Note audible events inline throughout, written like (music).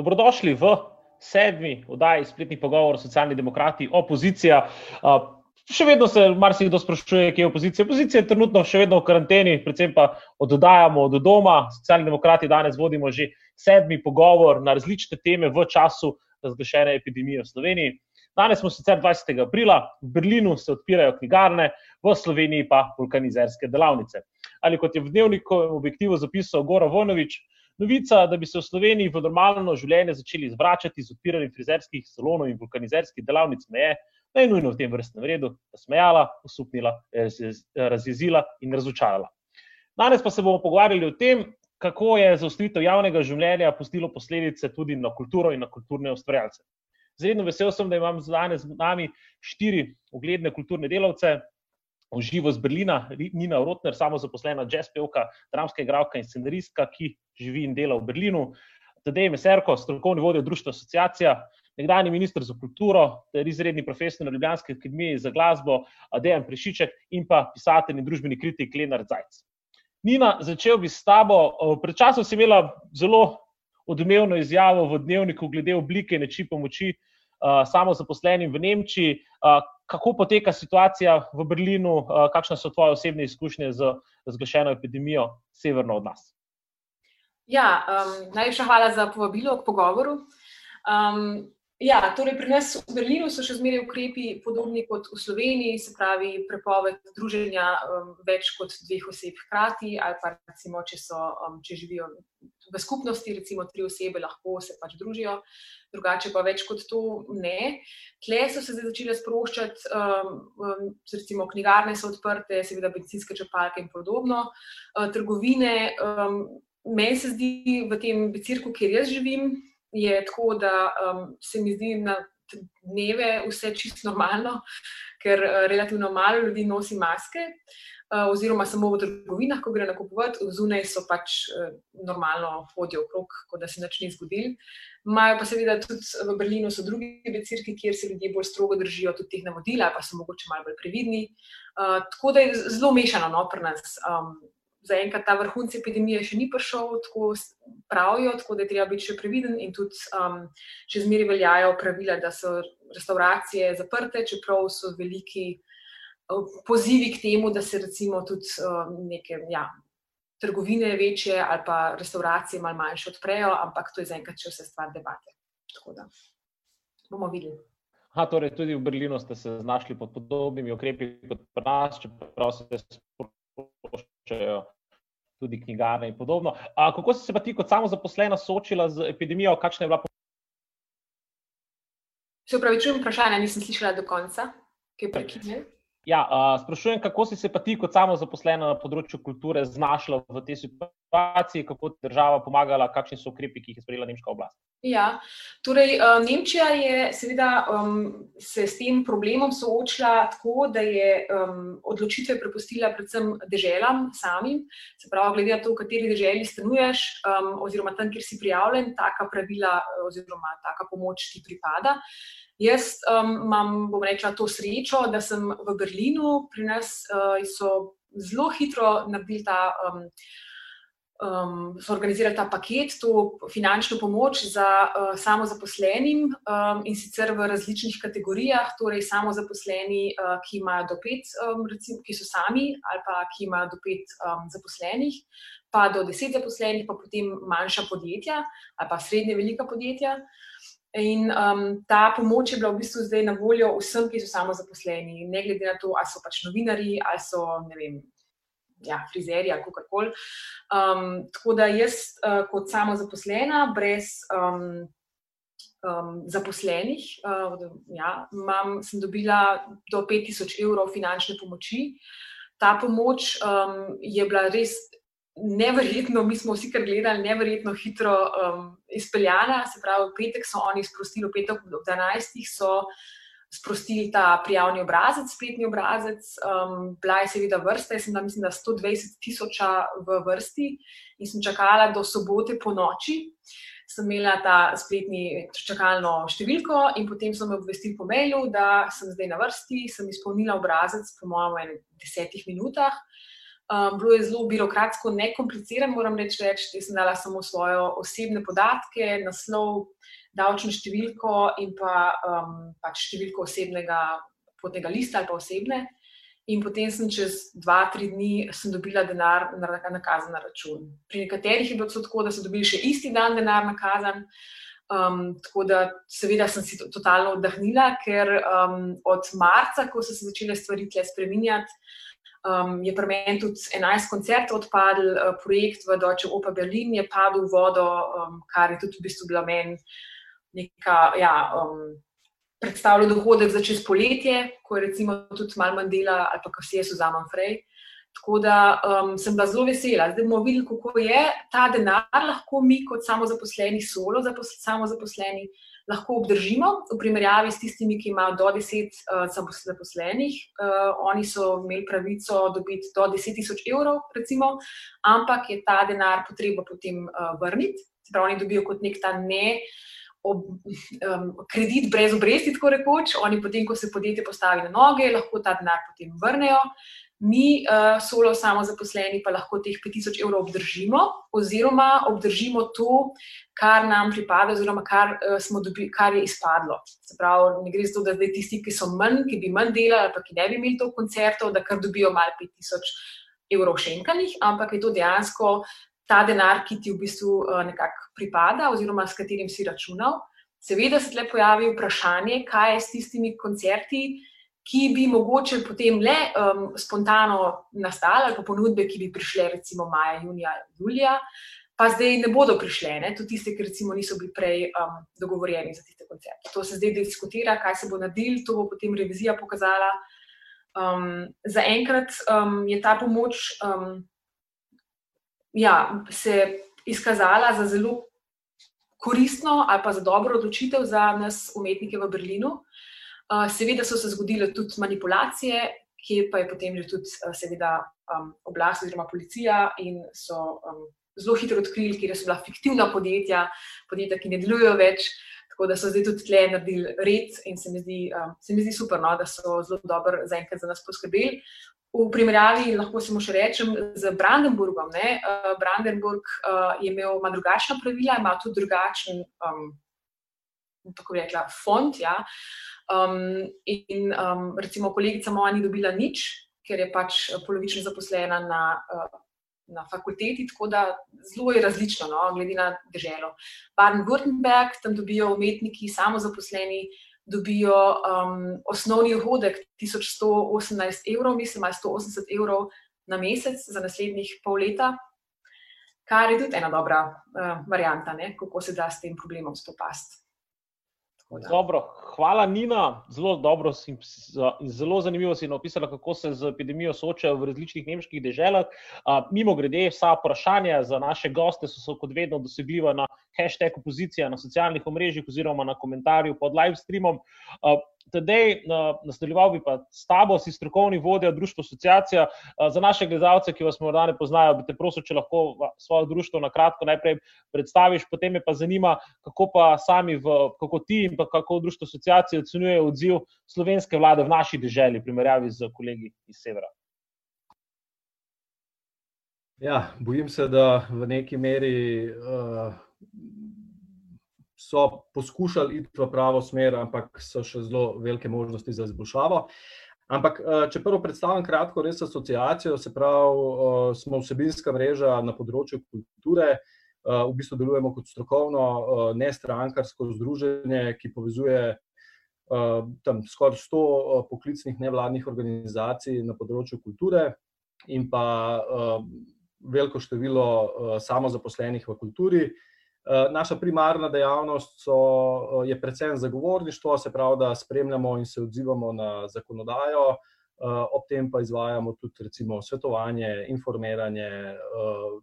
dobrodošli v sedmi oddaji spletnih pogovorov socialni demokrati, opozicija. Še vedno se marsikdo sprašuje, kje je opozicija. Opozicija je trenutno še vedno v karanteni, predvsem pa oddajamo od doma. Socialni demokrati danes vodimo že sedmi pogovor na različne teme v času razglašene epidemije v Sloveniji. Danes smo sicer 20. aprila, v Berlinu se odpirajo knjigarne, v Sloveniji pa vulkanizerske delavnice. Ali kot je v dnevniku objektivu zapisal Gora Vojnovič, Novica, da bi se v Sloveniji v normalno življenje začeli zvračati z odpiranjem frizerskih salonov in vulkanizerskih delavnic, meje, da je nujno v tem vrstnem redu, da smejala, osupnila, razjezila in razočarala. Danes pa se bomo pogovarjali o tem, kako je zaustavitev javnega življenja pustilo posledice tudi na kulturo in na kulturne ustvarjalce. Zredno vesel sem, da imam danes z nami štiri ugledne kulturne delavce, živo z Berlina, Nina Rotner, samozaposlena jazz pevka, dramska igralka in scenaristka, ki živi in dela v Berlinu. Tadej Meserko, strokovni vodja Društva Asociacija, nekdani minister za kulturo, ter izredni profesor na Ljubljanski akademiji za glasbo, Dejan Prešiček in pa pisatelj in družbeni kritik Lenard Zajc. Nina, začel bi s tabo. Pred časom si imela zelo odmevno izjavo v dnevniku glede oblike in načina pomoči samozaposlenim v Nemčiji kako poteka situacija v Berlinu, kakšne so tvoje osebne izkušnje z razglašeno epidemijo severno od nas? Ja, um, najlepša hvala za povabilo k pogovoru. Um, ja, torej pri nas v Berlinu so še zmeraj ukrepi podobni kot v Sloveniji, se pravi, prepoved druženja um, več kot dveh oseb hkrati, ali pa recimo, če, so, um, če živijo v skupnosti, recimo tri osebe, lahko se pač družijo drugače pa več kot to ne. Tle so se začele sproščati, um, um, recimo knjigarne so odprte, seveda benzinske črpalke in podobno, uh, trgovine. Um, meni se zdi v tem cirku, kjer jaz živim, je tako, da um, se mi zdi na dneve vse čisto normalno, ker uh, relativno malo ljudi nosi maske. Uh, oziroma, samo v trgovinah, ko gre nakupovati, zunaj so pač uh, normalno hodijo okrog, kot da se nič ni zgodilo. Imajo pa seveda tudi v Berlinu so drugi becirki, kjer se ljudje bolj strogo držijo tudi teh navodil, pa so mogoče malo bolj previdni. Uh, tako da je zelo mešano no, pri nas. Um, Zaenkrat ta vrhunc epidemije še ni prišel, tako pravijo, tako da je treba biti še previden in tudi um, še zmeraj veljajo pravila, da so restauracije zaprte, čeprav so veliki uh, pozivi k temu, da se recimo tudi um, neke ja, trgovine večje ali pa restauracije malo manjše odprejo, ampak to je zaenkrat še vse stvar debate. Tako da bomo videli. Ha, torej tudi v Berlinu ste se znašli pod podobnimi ukrepi kot pri nas, čeprav se sproščajo tudi knjigarne in podobno. A, kako si se pa ti kot samozaposlena soočila z epidemijo, kakšna je bila? Se upravičujem, vprašanja nisem slišala do konca, ki je prekinjen. Ja, sprašujem, kako si se pa ti, kot samozaposlena na področju kulture, znašla v tej situaciji, kako ti država pomagala, kakšni so ukrepi, ki jih je sprejela nemška oblast? Ja, torej, uh, Nemčija je seveda um, se s tem problemom soočila tako, da je um, odločitve prepustila predvsem deželam samim. Se pravi, glede na to, v kateri deželi stanuješ, um, oziroma tam, kjer si prijavljen, taka pravila oziroma taka pomoč ti pripada. Jaz um, imam, bom rekla, to srečo, da sem v Berlinu, pri nas uh, so zelo hitro naredili ta. Um, Um, so organizirali ta paket, to finančno pomoč za uh, samozaposlenim um, in sicer v različnih kategorijah, torej samozaposleni, uh, ki imajo do pet, um, recimo, ki so sami ali pa ki imajo do pet um, zaposlenih, pa do deset zaposlenih, pa potem manjša podjetja ali pa srednje velika podjetja. In um, ta pomoč je bila v bistvu zdaj na voljo vsem, ki so samo zaposleni, ne glede na to, ali so pač novinari ali so vem, ja, frizeri ali kako koli. Um, tako da jaz, uh, kot samo zaposlena, brez um, um, zaposlenih, uh, ja, mam, sem dobila do 5000 evrov finančne pomoči. Ta pomoč um, je bila res neverjetno, mi smo vsi kar gledali, neverjetno hitro um, izpeljana. Se pravi, v petek so oni sprostili, v petek ob 12. so sprostili ta prijavni obrazec, spletni obrazec. Um, bila je seveda vrsta, jaz sem da, mislim, da 120 tisoča v vrsti in sem čakala do sobote po noči. Sem imela ta spletni čakalno številko, in potem so me obvestili po mailu, da sem zdaj na vrsti, sem izpolnila obrazec, po mojem, v desetih minutah. Um, bilo je zelo birokratsko, nekomplicirano, moram reči več. Jaz sem dala samo svoje osebne podatke, naslov, davčno številko in pa um, pač številko osebnega potnega lista ali pa osebne. In potem sem čez dva, tri dni dobila denar na račun. Pri nekaterih je bilo tako, da so dobili še isti dan denar nakazan. Um, tako da, seveda, sem si to, totalno oddahnila, ker um, od marca, ko so se začele stvari tle spremenjati, um, je pri meni tudi 11 koncertov odpadl, uh, projekt v Deutsche Oper Berlin je padel v vodo, um, kar je tudi v bistvu bila meni neka. Ja, um, predstavlja dohodek za čez poletje, ko je recimo tudi malo manj dela ali pa kar se jaz vzamem frej. Tako da um, sem bila zelo vesela. Zdaj bomo videli, kako je ta denar lahko mi, kot samozaposleni, solo samozaposleni, lahko obdržimo v primerjavi s tistimi, ki imajo do 10 uh, zaposlenih. Uh, oni so imeli pravico dobiti do 10 tisoč evrov, recimo, ampak je ta denar potreba potem uh, vrniti. Prav oni dobijo kot nek ta ne ob, um, kredit brez obresti, tako rekoč. Oni, potem, ko se podjetje postavi na noge, lahko ta denar potem vrnejo. Mi, uh, solo samo zaposleni, pa lahko teh 5000 evrov obdržimo, oziroma obdržimo to, kar nam pripada, oziroma kar, uh, dobi, kar je izpadlo. Se pravi, ne gre za to, da zdaj tisti, ki so manj, ki bi manj delali, ali pa ki ne bi imeli to koncertov, da kar dobijo malo 5000 evrov šenkanih, ampak je to dejansko ta denar, ki ti v bistvu uh, nekako pripada, oziroma s katerim si računal. Seveda se tle pojavi vprašanje, kaj je s tistimi koncerti, ki bi mogoče potem le um, spontano nastale, ali pa ponudbe, ki bi prišle recimo maja, junija, julija, pa zdaj ne bodo prišle, ne? tudi tiste, ki recimo niso bili prej um, dogovorjeni za tiste koncerte. To se zdaj diskutira, kaj se bo naredil, to bo potem revizija pokazala. Um, za enkrat um, je ta pomoč. Um, ja, se izkazala za zelo koristno ali pa za dobro odločitev za nas, umetnike v Berlinu. Uh, seveda so se zgodile tudi manipulacije, ki pa je potem že tudi, uh, seveda, oblast oziroma policija in so zelo hitro odkrili, kje so bila fiktivna podjetja, podjetja, ki ne delujejo več. Tako da so zdaj tudi tle naredili red, in se mi zdi, se mi zdi super, no, da so zelo dobro zaenkrat za nas poskrbeli. V primerjavi, lahko samo še rečem, z Brandenburgom. Ne? Uh, Brandenburg uh, je imel drugačna pravila, ima tudi drugačen, um, tako rekla, fond. Ja? Um, in um, recimo, kolegica moja ni dobila nič, ker je pač polovično zaposlena na, uh, na fakulteti, tako da zelo je različno, no? glede na državo. Baden-Württemberg, tam dobijo umetniki, samozaposleni dobijo um, osnovni dohodek 1118 evrov, mislim, ali 180 evrov na mesec za naslednjih pol leta, kar je tudi ena dobra uh, varianta, ne, kako se da s tem problemom spopasti. Dobro, hvala, Nina. Zelo dobro in zelo zanimivo si napisala, kako se z epidemijo soočajo v različnih nemških deželah. Mimo grede, vsa vprašanja za naše goste so, so kot vedno dosegljiva na hashtag opozicija na socialnih omrežjih oziroma na komentarju pod live streamom. Tedej, nadaljeval bi pa s tabo, si strokovni vodja Društva Asociacija. Za naše gledalce, ki vas morda ne poznajo, bi te prosil, če lahko svoje društvo na kratko najprej predstaviš, potem me pa zanima, kako pa sami, v, kako ti in kako Društvo Asociacije ocenjuje odziv slovenske vlade v naši državi, v primerjavi z kolegi iz severa. Ja, bojim se, da v neki meri. Uh so poskušali iti v pravo smer, ampak so še zelo velike možnosti za izboljšavo. Ampak, eh, če prvo predstavim kratko, res asociacijo, se pravi, eh, smo vsebinska mreža na področju kulture. Eh, v bistvu delujemo kot strokovno, nestrankarsko združenje, ki povezuje tam skoraj 100 poklicnih nevladnih organizacij na področju kulture in pa veliko število samozaposlenih v kulturi. Eh, naša primarna dejavnost so, eh, je predvsem zagovorništvo, se pravi, da spremljamo in se odzivamo na zakonodajo, eh, ob tem pa izvajamo tudi recimo, svetovanje, informiranje,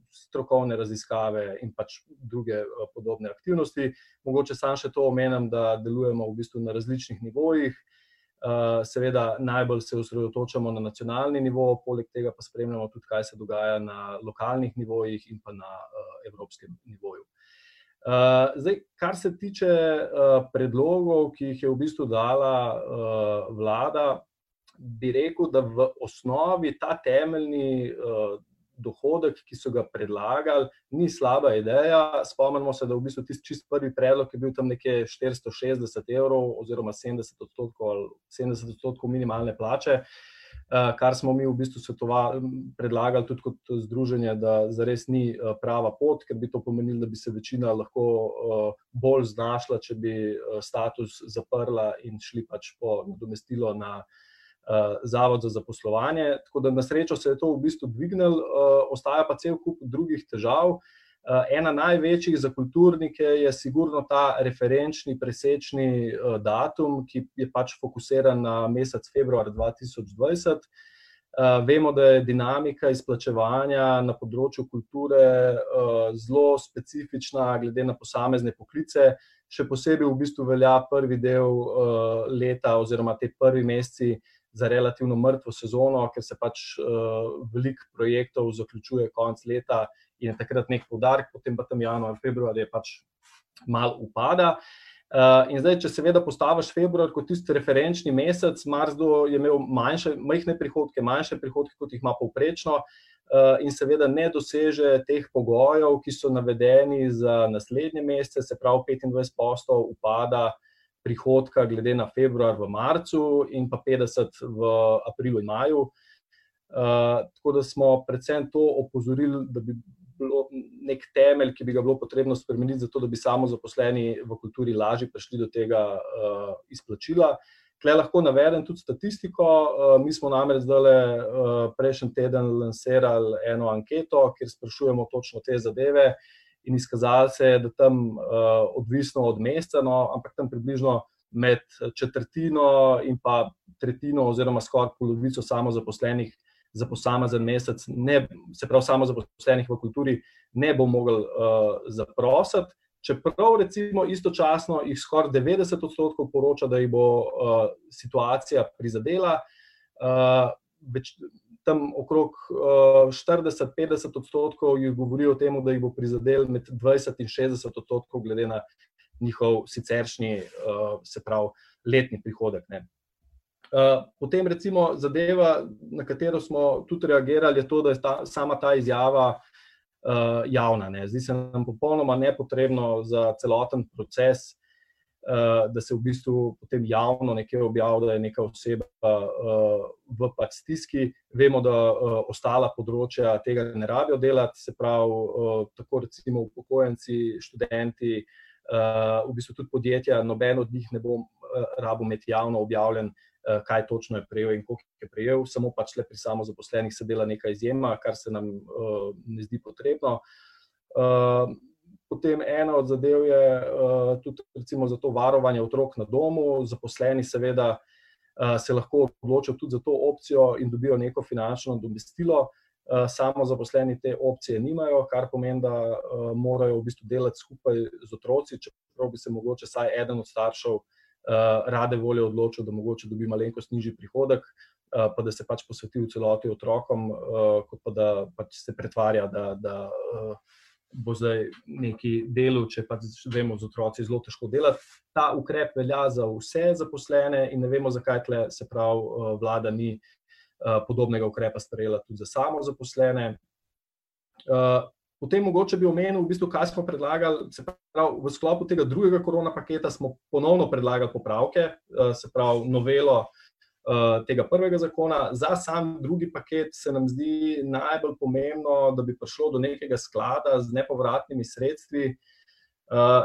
strokovne raziskave in pač druge podobne aktivnosti. Mogoče sam še to omenjam, da delujemo v bistvu na različnih nivojih. Seveda, najbolj se osredotočamo na nacionalni nivo, poleg tega pa spremljamo tudi, kaj se dogaja na lokalnih nivojih in pa na evropskem nivoju. Uh, zdaj, kar se tiče uh, predlogov, ki jih je v bistvu dala uh, vlada, bi rekel, da v osnovi ta temeljni dohodek, ki so ga predlagali, ni slaba ideja. Spomnimo se, da v bistvu tisti čist prvi predlog je bil tam nekje 460 evrov oziroma 70 odstotkov, 70 odstotkov minimalne plače. Kar smo mi v bistvu predlagali tudi kot združenje, da zares ni prava pot, ker bi to pomenilo, da bi se večina lahko bolj znašla, če bi status zaprla in šli pač po nadomestilo na Zavod za zaposlovanje. Tako da na srečo se je to v bistvu dvignilo, ostaja pa cel kup drugih težav. Ena največjih za kulturnike je sigurno ta referenčni presečni datum, ki je pač fokusiran na mesec februar 2020. Vemo, da je dinamika izplačevanja na področju kulture zelo specifična glede na posamezne poklice. Še posebej v bistvu velja prvi del leta oziroma te prvi meseci za relativno mrtvo sezono, ker se pač veliko projektov zaključuje konec leta je takrat nek poudarek, potem pa tam januar, februar je pač malo upada. In zdaj, če seveda postaviš februar kot tisti referenčni mesec, marsikdo je imel manjše, majhne prihodke, manjše prihodke, kot jih ima povprečno, in seveda ne doseže teh pogojev, ki so navedeni za naslednje mesece, se pravi petindvajset posto upada prihodka glede na februar v marcu in pa petdeset v aprilu in maju. Tako da smo predvsem to opozorili, da bi neki temelj, ki bi ga bilo potrebno spremeniti, zato da bi samozaposleni v kulturi lažje prišli do tega izplačila. Tule lahko navedem tudi statistiko, mi smo namreč zdajle prejšnji teden lansirali eno anketo, kjer sprašujemo točno te zadeve, in izkazalo se je, da tam odvisno od meseca, no, ampak tam približno med četrtino in pa tretjino oziroma skoraj polovico samozaposlenih za posamezen mesec ne, se pravi samozaposlenih v kulturi, ne bo moglo zaprositi, čeprav recimo istočasno jih skoraj devetdeset odstotkov poroča, da jih bo situacija prizadela. Tam okrog štirideset, petdeset odstotkov jih govori o tem, da jih bo prizadelo med dvajset in šestdeset odstotkov glede na njihov siceršnji, se pravi letni prihodek, ne. Potem recimo zadeva, na katero smo tudi reagirali, je to, da je ta, sama ta izjava javna, ne, zdi se nam popolnoma nepotrebno za celoten proces, da se v bistvu potem javno nekje objavi, da je neka oseba v pač stiski. Vemo, da ostala področja tega ne rabijo delati, se pravi, tako recimo upokojenci, študenti, v bistvu tudi podjetja, noben od njih ne bo rabil imeti javno objavljeno, kaj točno je prejel in koliko je prejel, samo pač tule pri samozaposlenih se dela neka izjema, kar se nam ne zdi potrebno. Potem ena od zadev je tudi recimo za to varovanje otrok na domu, zaposleni seveda se lahko odločijo tudi za to opcijo in dobijo neko finančno nadomestilo. Samozaposleni te opcije nimajo, kar pomeni, da morajo v bistvu delati skupaj z otroci, čeprav bi se mogoče vsaj eden od staršev rade volje odločil, da mogoče dobi malenkost nižji prihodek, pa da se pač posveti v celoti otrokom, kot pa da pač se pretvarja, da, da bo zdaj nekaj delal, če pač vemo, z otroki je zelo težko delati. Ta ukrep velja za vse zaposlene in ne vemo, zakaj tule, se pravi, vlada ni podobnega ukrepa sprejela tudi za samozaposlene. Potem mogoče bi omenil, v bistvu kaj smo predlagali, se pravi, v sklopu tega drugega korona paketa smo ponovno predlagali popravke, se pravi, novelo tega prvega zakona, za sam drugi paket se nam zdi najbolj pomembno, da bi prišlo do nekega sklada z nepovratnimi sredstvi.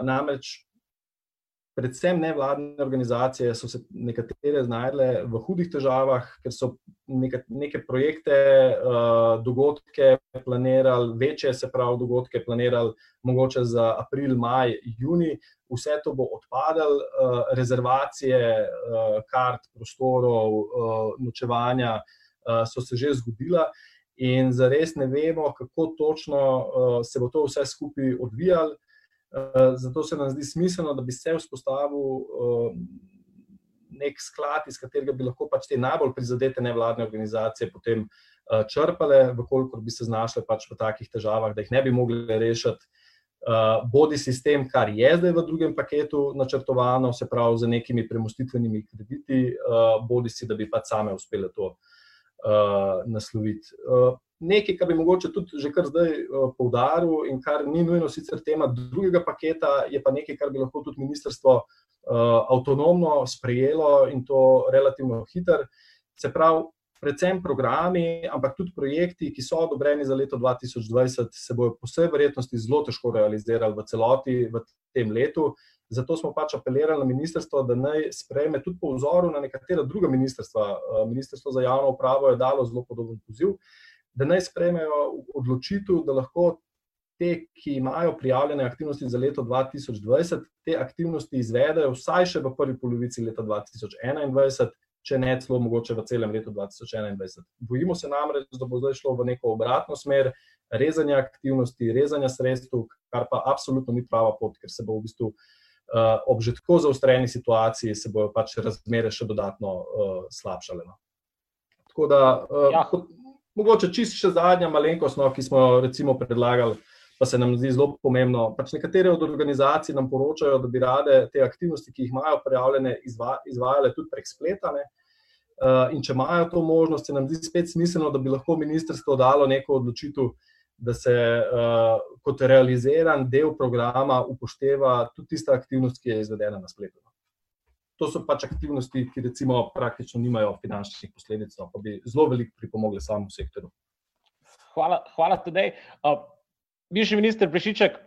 Namreč predvsem nevladne organizacije so se nekatere znašle v hudih težavah, ker so neke projekte, dogodke planirali, večje, se pravi, dogodke planirali mogoče za april, maj, junij, vse to bo odpadlo, rezervacije kart, prostorov, nočevanja so se že zgodila in zares ne vemo, kako točno se bo to vse skupaj odvijalo. Zato se nam zdi smiselno, da bi se vzpostavil neki sklad, iz katerega bi lahko pač te najbolj prizadete nevladne organizacije potem črpale, v kolikor bi se znašle pač v takih težavah, da jih ne bi mogle rešiti bodi sistem, kar je zdaj v drugem paketu načrtovano, se pravi, z nekimi premustitvenimi krediti, bodi si, da bi pa same uspele to nasloviti. Uh, nekaj, kar bi mogoče tudi že kar zdaj uh, poudaril in kar ni nujno sicer tema drugega paketa, je pa nekaj, kar bi lahko tudi ministrstvo uh, avtonomno sprejelo in to relativno hiter. Se pravi, predvsem programi, ampak tudi projekti, ki so odobreni za leto 2020, se bodo po vsej verjetnosti zelo težko realizirali v celoti v tem letu. Zato smo pač apelirali na ministrstvo, da naj sprejme tudi po vzoru na nekatera druga ministrstva. Eh, ministrstvo za javno upravo je dalo zelo podoben poziv, da naj sprejmejo odločitev, da lahko te, ki imajo prijavljene aktivnosti za leto 2020, te aktivnosti izvedejo vsaj še v prvi polovici leta 2021, če ne celo mogoče v celem letu 2021. Bojimo se namreč, da bo zdaj šlo v neko obratno smer, rezanja aktivnosti, rezanja sredstev, kar pa absolutno ni prava pot, ker se bo v bistvu uh, ob že tako zaostreni situaciji, se bojo pač razmere še dodatno uh, slabšale. No. Tako da, uh, ja. kot, mogoče čist še zadnja malenkost, no, ki smo jo recimo predlagali. Pa se nam zdi zelo pomembno. Pač nekatere od organizacij nam poročajo, da bi rade te aktivnosti, ki jih imajo prijavljene, izva, izvajale tudi prek spletane. Uh, in če imajo to možnost, se nam zdi spet smiselno, da bi lahko ministrstvo dalo neko odločitev, da se uh, kot realiziran del programa upošteva tudi tista aktivnost, ki je izvedena na spletu. To so pač aktivnosti, ki recimo praktično nimajo finančnih posledic, no, pa bi zelo veliko pripomogli samemu sektorju. Hvala, hvala tudi. Uh, bivši minister Prešiček,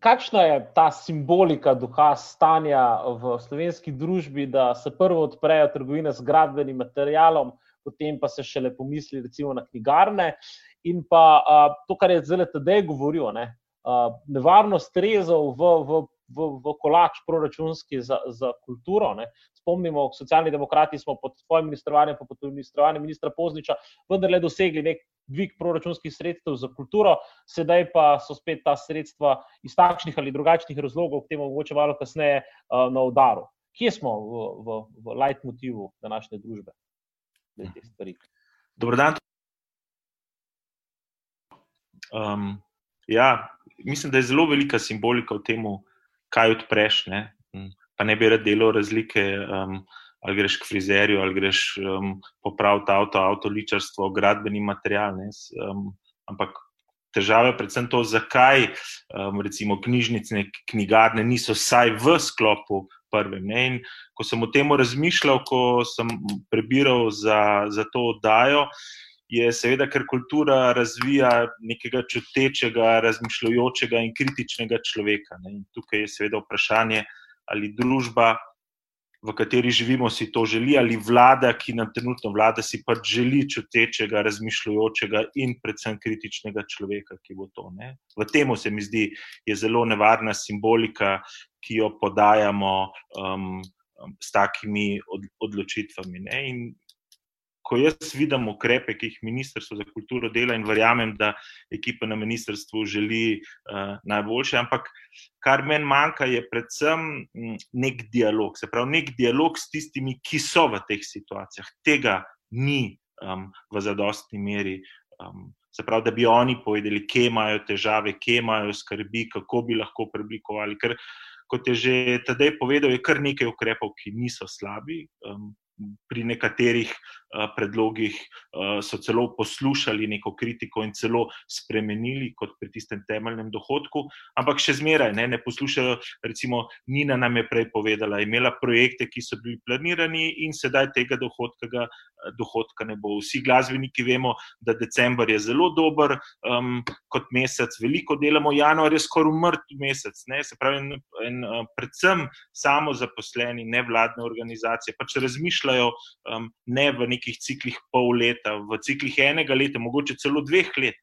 kakšna je ta simbolika duha stanja v slovenski družbi, da se prvo odprejo trgovine z gradbenim materialom, potem pa se šele pomisli recimo na knjigarne. In pa uh, to, kar je zdaj tedej govoril, ne, uh, nevarnost rezov v, v, v, v kolač proračunski za, za kulturo. Ne. Spomnimo, socialni demokrati smo pod svojim ministrovanjem, pa pod ministrovanjem ministra Pozniča, vendarle dosegli nek dvig proračunskih sredstev za kulturo, sedaj pa so spet ta sredstva iz takšnih ali drugačnih razlogov, k temu mogoče malo kasneje, uh, na udaru. Kje smo v, v, v leitmotivu današnje družbe? Dobrodan. Um, ja, mislim, da je zelo velika simbolika v tem, kaj odpreš. Ne? Pa ne bi rad delal razlike. Um, ali greš k frizerju, ali greš um, popraviti avto, avto ličarstvo, gradbeni material. Um, ampak težava je predvsem to, zakaj um, recimo knjižnice, knjigarne niso vsaj v sklopu prve. In ko sem o tem razmišljal, ko sem prebiral za, za to oddajo. Je seveda, ker kultura razvija nekega čutečega, razmišljujočega in kritičnega človeka. Ne? In tukaj je seveda vprašanje, ali družba v kateri živimo, si to želi, ali vlada, ki nam trenutno vlada, si pač želi čutečega, razmišljujočega in predvsem kritičnega človeka, ki bo to. Ne? V tem se mi zdi, je zelo nevarna simbolika, ki jo podajamo um, s takimi od, odločitvami. Ne? In ko jaz vidim ukrepe, ki jih Ministrstvo za kulturo dela in verjamem, da ekipa na ministrstvu želi uh, najboljše, ampak kar meni manjka, je predvsem mm, nek dialog, se pravi, nek dialog s tistimi, ki so v teh situacijah. Tega ni um, v zadostni meri. Um, Se pravi, da bi oni povedali, kje imajo težave, kje imajo skrbi, kako bi lahko preoblikovali. Ker, kot je že tedaj povedal, je kar nekaj ukrepov, ki niso slabi. Um, pri nekaterih uh, predlogih uh, so celo poslušali neko kritiko in celo spremenili, kot pri tistem temeljnem dohodku, ampak še zmeraj ne, ne poslušajo. Recimo, Nina nam je prej povedala, imela projekte, ki so bili planirani in sedaj tega dohodka, ga, dohodka ne bo. Vsi glasbeniki vemo, da decembr je zelo dober um, kot mesec, veliko delamo, januar je skoraj umrt mesec. Ne, se pravi, in, uh, predvsem samo zaposleni, nevladne organizacije pač razmišljajo um, ne v nekih ciklih pol leta, v ciklih enega leta, mogoče celo dveh let.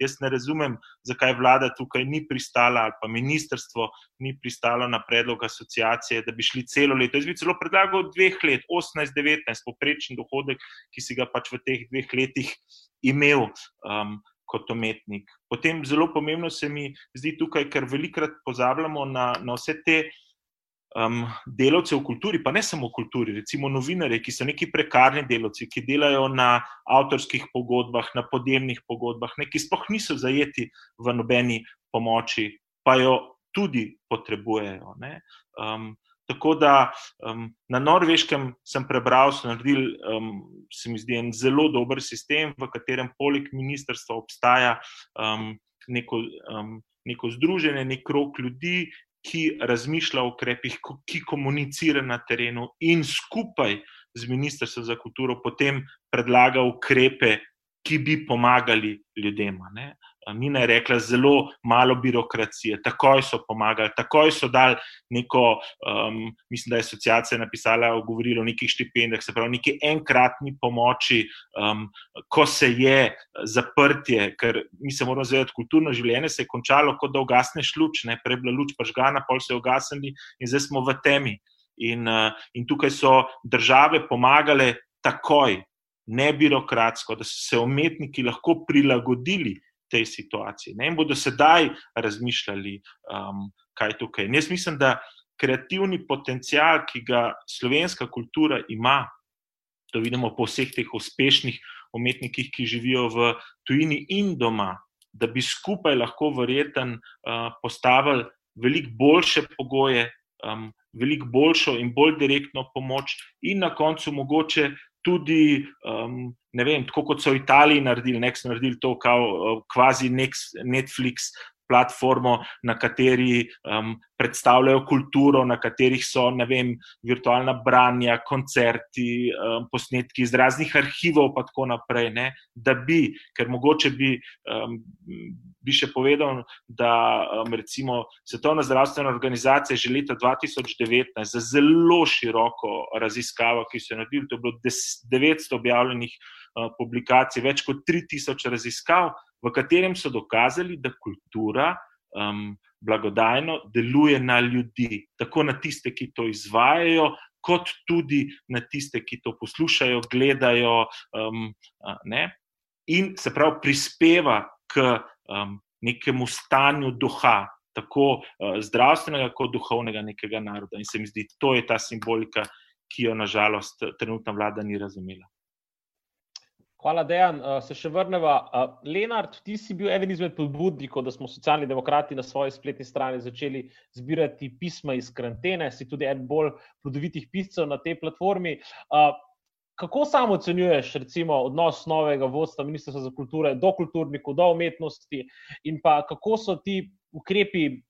Jaz ne razumem, zakaj vlada tukaj ni pristala ali pa ministrstvo ni pristalo na predlog asociacije, da bi šli celo leto. Jaz bi celo predlagal dveh let, 18-19, poprečen dohodek, ki si ga pač v teh dveh letih imel. Um, Kot umetnik. Potem zelo pomembno se mi zdi tukaj, ker velikokrat pozabljamo na, na vse te uh, um, delavce v kulturi, pa ne samo v kulturi, recimo novinarje, ki so neki prekarni delavci, ki delajo na avtorskih pogodbah, na podjemnih pogodbah, ne, ki sploh niso zajeti v nobeni pomoči pa jo tudi potrebujejo. Um, tako da um, na norveškem sem prebral, so naredili, um, se mi zdi, en zelo dober sistem, v katerem poleg ministrstva obstaja um, neko, um, neko združenje, nek krok ljudi. Ki razmišlja o ukrepih, ki komunicira na terenu, in skupaj z Ministrstvom za kulturo potem predlaga ukrepe, ki bi pomagali ljudem. Nina je rekla, zelo malo birokracije, takoj so pomagali, takoj so dali neko, um, mislim, da je asociacija napisala, govorila o nekih štipendijah, se pravi, neki enkratni pomoči, um, ko se je zaprtje, ker mi se moramo zavedati, kulturno življenje se je končalo, kot da ugasneš luč, ne prej bila luč pažgana, pol se je ugasnili in zdaj smo v temi. In, uh, in tukaj so države pomagale takoj, ne birokratsko, da so se umetniki lahko prilagodili tej situaciji ne? in bodo sedaj razmišljali, um, kaj je tukaj. In jaz mislim, da kreativni potencial, ki ga slovenska kultura ima, to vidimo po vseh teh uspešnih umetnikih, ki živijo v tujini in doma, da bi skupaj lahko verjeten uh, postavili veliko boljše pogoje. Um, Veliko boljšo in bolj direktno pomoč, in na koncu, mogoče tudi, um, ne vem, tako kot so v Italiji naredili, nek so naredili to, kao, uh, kvazi Netflix platformo, na kateri um, predstavljajo kulturo, na katerih so vem, virtualna branja, koncerti, um, posnetki iz raznih arhivov, in tako naprej. Ne, da bi, ker mogoče bi. Um, Bi še povedal, da um, recimo Svetovna zdravstvena organizacija že leta 2019 za zelo široko raziskavo, ki so jo naredili, to je bilo 900 objavljenih publikacij, več kot 3000 raziskav, v katerem so dokazali, da kultura um, blagodajno deluje na ljudi, tako na tiste, ki to izvajajo, kot tudi na tiste, ki to poslušajo, gledajo um, ne? in se pravi prispeva k um, nekemu stanju duha. Tako uh, zdravstvenega, kot duhovnega, nekega naroda. In se mi zdi, to je ta simbolika, ki jo nažalost trenutna vlada ni razumela. Hvala, Dejan. Uh, se še vrnemo. Uh, Lenard, ti si bil eden izmed pobudnikov, da smo socialni demokrati na svoji spletni strani začeli zbirati pisma iz karantene, si tudi eden bolj plodovitih piscev na tej platformi. Uh, kako samo ocenjuješ, recimo, odnos novega vodstva Ministrstva za kulturo do kulturnikov, do umetnosti in pa kako so ti ukrepi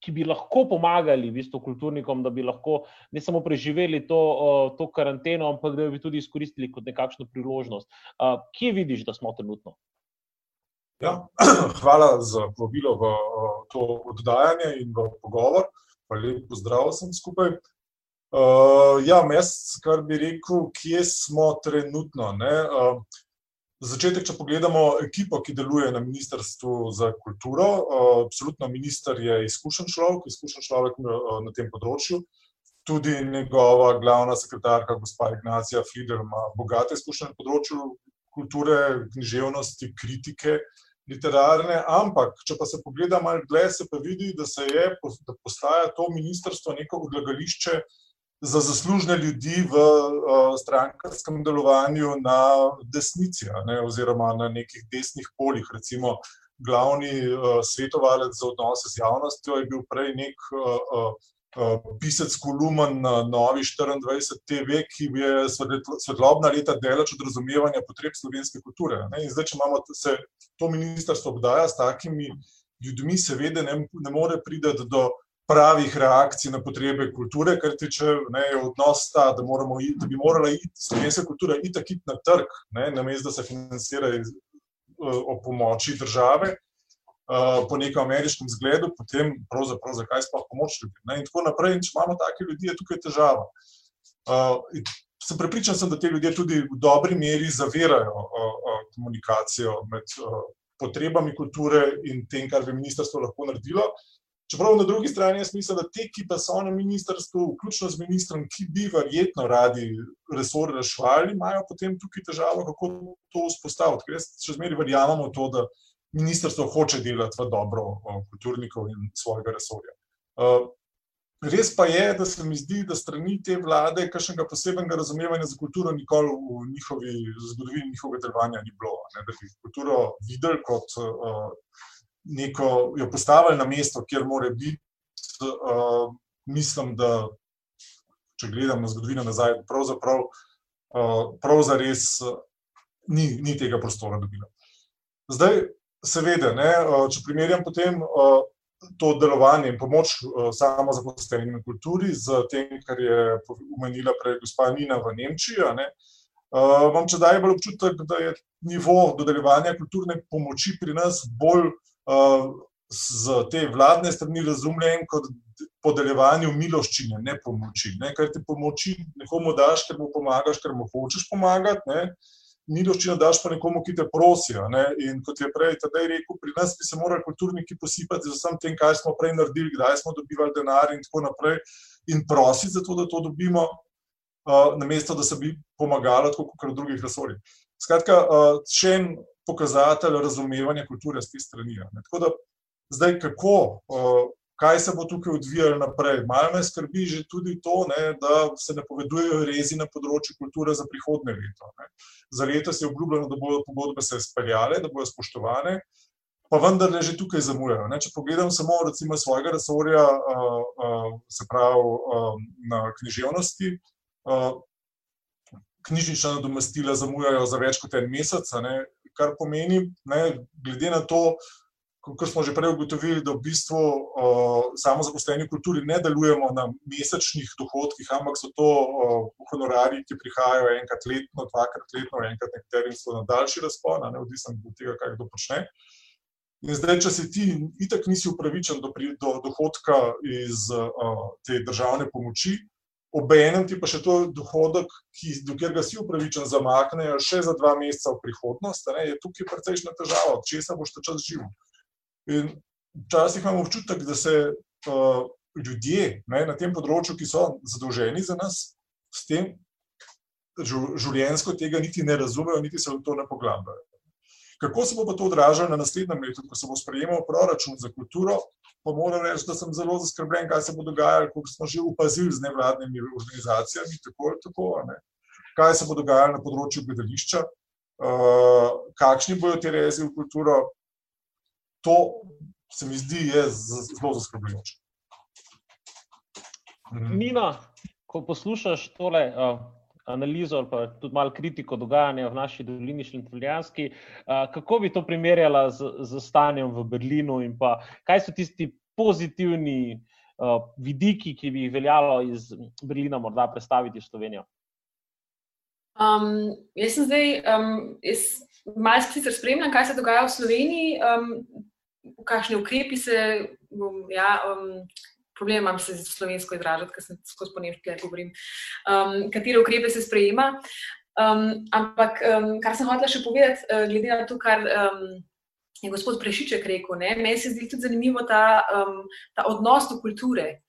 ki bi lahko pomagali v bistvu kulturnikom, da bi lahko ne samo preživeli to, to karanteno, ampak da bi tudi izkoristili kot nekakšno priložnost. Kje vidiš, da smo trenutno? Ja, (clears throat) hvala za povabilo v to oddajanje in v pogovor. Lep pozdrav vsem skupaj. Uh, ja, jaz, kar bi rekel, kje smo trenutno. Uh, Za začetek, če pogledamo ekipo, ki deluje na Ministrstvu za kulturo, absolutno minister je izkušen človek, izkušen človek na tem področju. Tudi njegova glavna sekretarka, gospa Ignacija Friedel, ima bogate izkušnje na področju kulture, književnosti, kritike, literarne. Ampak, če pa se pogleda malo dlje, se pa vidi, da se je, da postaja to ministrstvo neko odlagališče za zaslužne ljudi v uh, strankarskem delovanju na desnici, ne, oziroma na nekih desnih poljih. Recimo, glavni uh, svetovalec za odnose z javnostjo je bil prej nek uh, uh, pisec kolumn na Novi 24 TV, ki je svetlobna leta delač od razumevanja potreb slovenske kulture. Ne. In zdaj, če imamo se to ministrstvo obdaja s takimi ljudmi, seveda ne, ne more priti do pravih reakcij na potrebe kulture, ker tiče ne, odnos ta, da, iti, da bi morala iti slovenska kultura itak iti na trg, ne, namesto da se financira iz, o pomoči države. Uh, po nekem ameriškem zgledu, potem pravzaprav zakaj sploh pomoč ljudem. In tako naprej, in če imamo take ljudi, je tukaj težava. Uh, sem prepričan, sem, da te ljudje tudi v dobri meri zavirajo uh, komunikacijo med potrebami kulture in tem, kar bi ministrstvo lahko naredilo. Uh, Čeprav na drugi strani jaz mislim, da te, ki pa so na ministrstvu, vključno z ministrom, ki bi verjetno radi resor rešvali, imajo potem tukaj težavo, kako to vzpostaviti. Ker jaz še zmeraj verjamem v to, da ministrstvo hoče delati v dobro kulturnikov in svojega resorja. Res pa je, da se mi zdi, da strani te vlade kakšnega posebnega razumevanja za kulturo nikoli v njihovi zgodovini njihovega delovanja ni bilo. Ne, da bi kulturo videli kot neko, jo postavili na mesto, kjer mora biti. Uh, mislim, da če gledam na zgodovino nazaj, pravzaprav uh, prav zares uh, ni, ni tega prostora dobila. Zdaj, seveda, ne, uh, če primerjam potem uh, to delovanje in pomoč samo zaposlenim v kulturi z tem, kar je umenila prej gospa Nina v Nemčiji. Ne, imam če daj bolj občutek, da je nivo dodeljevanja kulturne pomoči pri nas bolj uh, z te vladne strani razumljen kot podeljevanju miloščine, ne pomoči. Ne? Ker ti pomoči nekomu daš, ker mu pomagaš, ker mu hočeš pomagati, ne? miloščino daš pa nekomu, ki te prosi. Ne? In kot je prej tedaj rekel, pri nas bi se morali kulturniki posipati z vsem tem, kaj smo prej naredili, kdaj smo dobivali denar in tako naprej, in prositi za to, da to dobimo, uh, namesto da se bi pomagalo, kot v drugih resorjih. Skratka, uh, še en pokazatelj razumevanja kulture z te strani. Ne? Tako da zdaj, kako. Kaj se bo tukaj odvijalo naprej. Malo me skrbi že tudi to, ne, da se ne povedujejo rezi na področju kulture za prihodne leto. Ne. Za leto se je obljubljeno, da bodo pogodbe se speljale, da bodo spoštovane, pa vendar le že tukaj zamujajo. Ne. Če pogledam samo recimo svojega resorja, uh, uh, se pravi uh, na književnosti. Uh, Knjižnična nadomestila zamujajo za več kot en mesec, ne, kar pomeni, ne, glede na to, kot smo že prej ugotovili, da v bistvu uh, samo zaposleni v kulturi ne delujemo na mesečnih dohodkih, ampak so to uh, honorari, ki prihajajo enkrat letno, dvakrat letno, enkrat nekaterim so na daljši razpon, ne odvisno od tega, kaj kdo počne. In zdaj, če si ti itak nisi upravičen do, do dohodka iz uh, te državne pomoči, obenem ti pa še to dohodek, ki, do katerega si upravičen, zamaknejo še za dva meseca v prihodnost, ne, je tukaj precejšna težava, od česa boš ta čas živel. In včasih imamo občutek, da se uh, ljudje ne, na tem področju, ki so zadolženi za nas, s tem življenjsko tega niti ne razumejo, niti se v to ne poglabljajo. Kako se bo to odražalo na naslednjem letu, ko se bo sprejemal proračun za kulturo? Pa moram reči, da sem zelo zaskrbljen, kaj se bo dogajalo, kot smo že upazili z nevladnimi organizacijami. Tako, tako, kaj se bo dogajalo na področju gledališča, uh, kakšni bodo ti rezi v kulturo, to se mi zdi zelo zaskrbljujoče. Mhm. Nina, ko poslušaš tole uh, analizo ali pa tudi malo kritiko dogajanja v naši dolini Šlentruljanski, uh, kako bi to primerjala z, z stanjem v Berlinu in pa kaj so tisti pozitivni uh, vidiki, ki bi jih veljalo iz Berlina morda predstaviti v Slovenijo? Um, jaz sem zdaj, um, jaz malo sicer spremljam, kaj se dogaja v Sloveniji, um, kakšne ukrepi se, um, ja, um, problem imam se z slovensko izražati, ker sem skozi po nemški govorim, um, katere ukrepe se sprejema. Um, ampak, um, kar sem hotela še povedati, uh, glede na to, kar um, je gospod Prešiček rekel, ne, meni se zdi tudi zanimivo ta, um, ta odnos do kulture.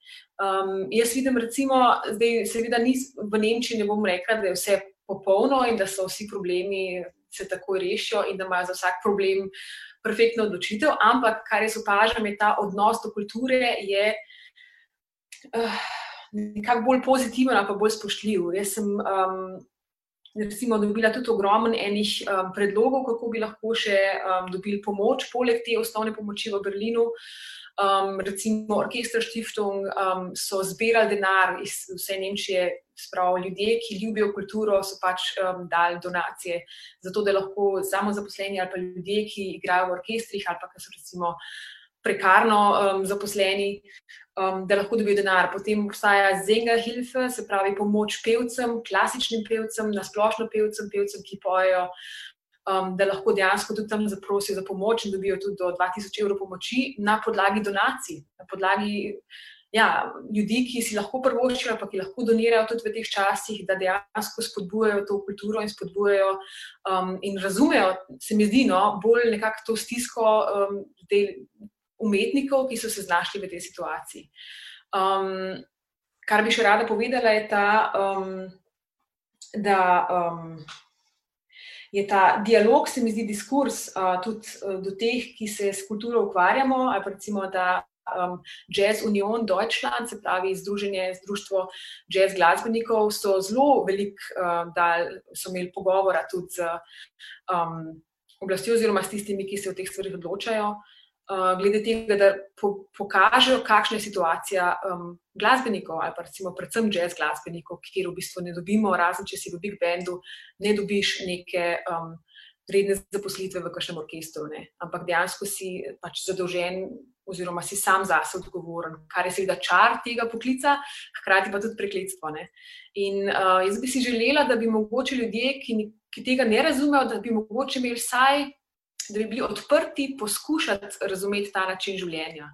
Um, jaz vidim, recimo, zdaj, seveda, ni v Nemčiji, ne bom rekla, da je vse popolno in da so vsi problemi se tako rešijo in da imajo za vsak problem perfektna odločitev, ampak kar jaz opažam, je ta odnos do kulture, je nekako bolj pozitiven, pa bolj spoštljiv. Jaz sem um, recimo, dobila tudi ogromno enih um, predlogov, kako bi lahko še um, dobili pomoč, poleg te osnovne pomoči v Berlinu. Um, recimo, Orkester Stiftung um, so zbirali denar iz vse Nemčije, Spravo, ljudje, ki ljubijo kulturo, so pač um, dali donacije, zato da lahko samo zaposleni ali pa ljudje, ki igrajo v orkestrih ali pa ki so recimo prekarno um, zaposleni, um, da lahko dobijo denar. Potem obstaja Zenga Hilfe, se pravi pomoč pevcem, klasičnim pevcem, nasplošno pevcem, pevcem, ki pojejo. Um, da lahko dejansko tudi tam zaprosijo za pomoč in dobijo tudi do 2000 evrov pomoči na podlagi donacij, na podlagi ja, ljudi, ki si lahko prvoščijo, pa ki lahko donirajo tudi v teh časih, da dejansko spodbujajo to kulturo in spodbujajo um, in razumejo, se mi zdi, no, bolj nekako to stisko um, umetnikov, ki so se znašli v tej situaciji. Um, kar bi še rada povedala, je ta, um, da. Um, Je ta dialog, se mi zdi, diskurs uh, tudi uh, do teh, ki se s kulturo ukvarjamo, ali pa recimo, da um, Jazz Union Deutschland, se pravi Združenje, Zdruštvo jazz glasbenikov, so zelo velik, uh, da so imeli pogovora tudi z um, oblastjo oziroma s tistimi, ki se v teh stvarih odločajo. Uh, glede tega, da po, pokažejo, kakšna je situacija um, glasbenikov ali pa recimo predvsem jazz glasbenikov, kjer v bistvu ne dobimo, razen če si v Big Bandu, ne dobiš neke. Um, redne zaposlitve v kakšnem orkestru, ne. ampak dejansko si pač zadolžen, oziroma si sam zase odgovoren, kar je seveda čar tega poklica, hkrati pa tudi prekletstvo. Ne. In uh, jaz bi si želela, da bi mogoče ljudje, ki, ki tega ne razumejo, da bi mogoče imeli vsaj, da bi bili odprti poskušati razumeti ta način življenja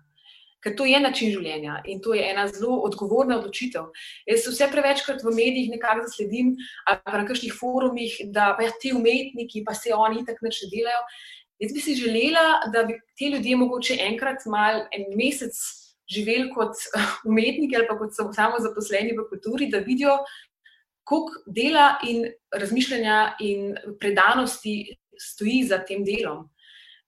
ker to je način življenja in to je ena zelo odgovorna odločitev. Jaz se vse prevečkrat v medijih nekako zasledim, ali pa na kakšnih forumih, da pa ja, ti umetniki, pa se oni tako neč delajo. Jaz bi si želela, da bi ti ljudje mogoče enkrat mal en mesec živeli kot (laughs) umetniki ali pa kot samo zaposleni v kulturi, da vidijo, koliko dela in razmišljanja in predanosti stoji za tem delom.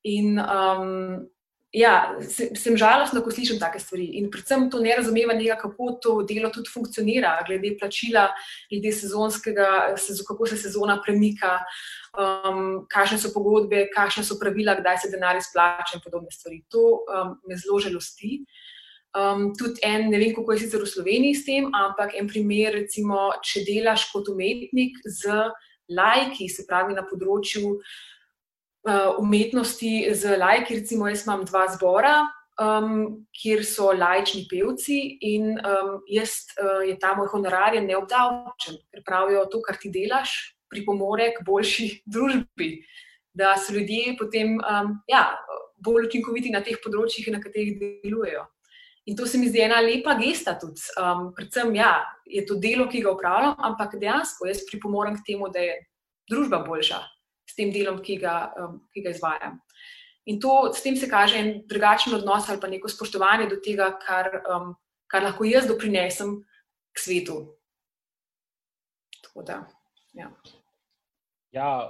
In um, ja, sem žalostna, ko slišim take stvari. In predvsem to nerazumevanje, kako to delo tudi funkcionira, glede plačila, glede sezonskega, kako se sezona premika, um, kakšne so pogodbe, kakšne so pravila, kdaj se denar izplača in podobne stvari. To um, me zelo žalosti. Um, tudi en, ne vem, kako je sicer v Sloveniji s tem, ampak en primer, recimo, če delaš kot umetnik z lajki, se pravi na področju uh, umetnosti z lajki. Recimo, jaz imam dva zbora, um, kjer so lajčni pevci in um, jaz, uh, je ta moj honorar neobdavčen, ker pravijo, to, kar ti delaš, pripomore k boljši (laughs) družbi. Da so ljudje potem um, ja, bolj učinkoviti na teh področjih, na katerih delujejo. In to se mi zdi ena lepa gesta tudi. Um, predvsem ja, je to delo, ki ga upravljam, ampak dejansko jaz pripomorem k temu, da je družba boljša, tem delom, ki ga, um, ki ga izvajam. In to, s tem se kaže en drugačen odnos ali pa neko spoštovanje do tega, kar, um, kar lahko jaz doprinesem k svetu. Da, ja. Ja,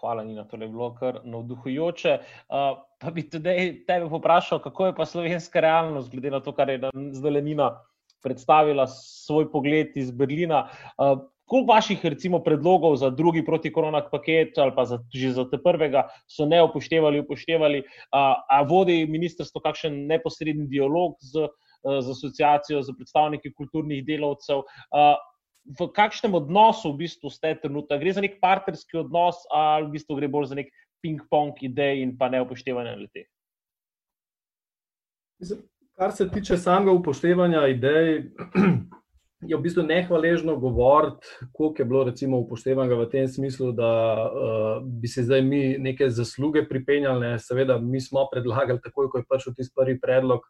hvala, Nina, to je bilo kar navduhujoče. Uh, pa bi tudi tebe poprašal, kako je pa slovenska realnost, glede na to, kar je zdaj Nina predstavila, svoj pogled iz Berlina. Uh, Koliko vaših recimo, predlogov za drugi protikoronski paket ali pa za, že za te prvega so ne upoštevali, upoštevali, a, a vodi ministrstvo kakšen neposredni dialog z, z asociacijo, z predstavniki kulturnih delavcev? A, v kakšnem odnosu v bistvu ste trenutno? Gre za nek partnerski odnos ali v bistvu gre bolj za nek ping-pong idej in pa ne upoštevanje le teh? Kar se tiče samega upoštevanja idej, je v bistvu nehvaležno govoriti, koliko je bilo recimo upoštevanega v tem smislu, da uh, bi se zdaj mi neke zasluge pripenjali. Seveda, mi smo predlagali, takoj ko je prišel tisti prvi predlog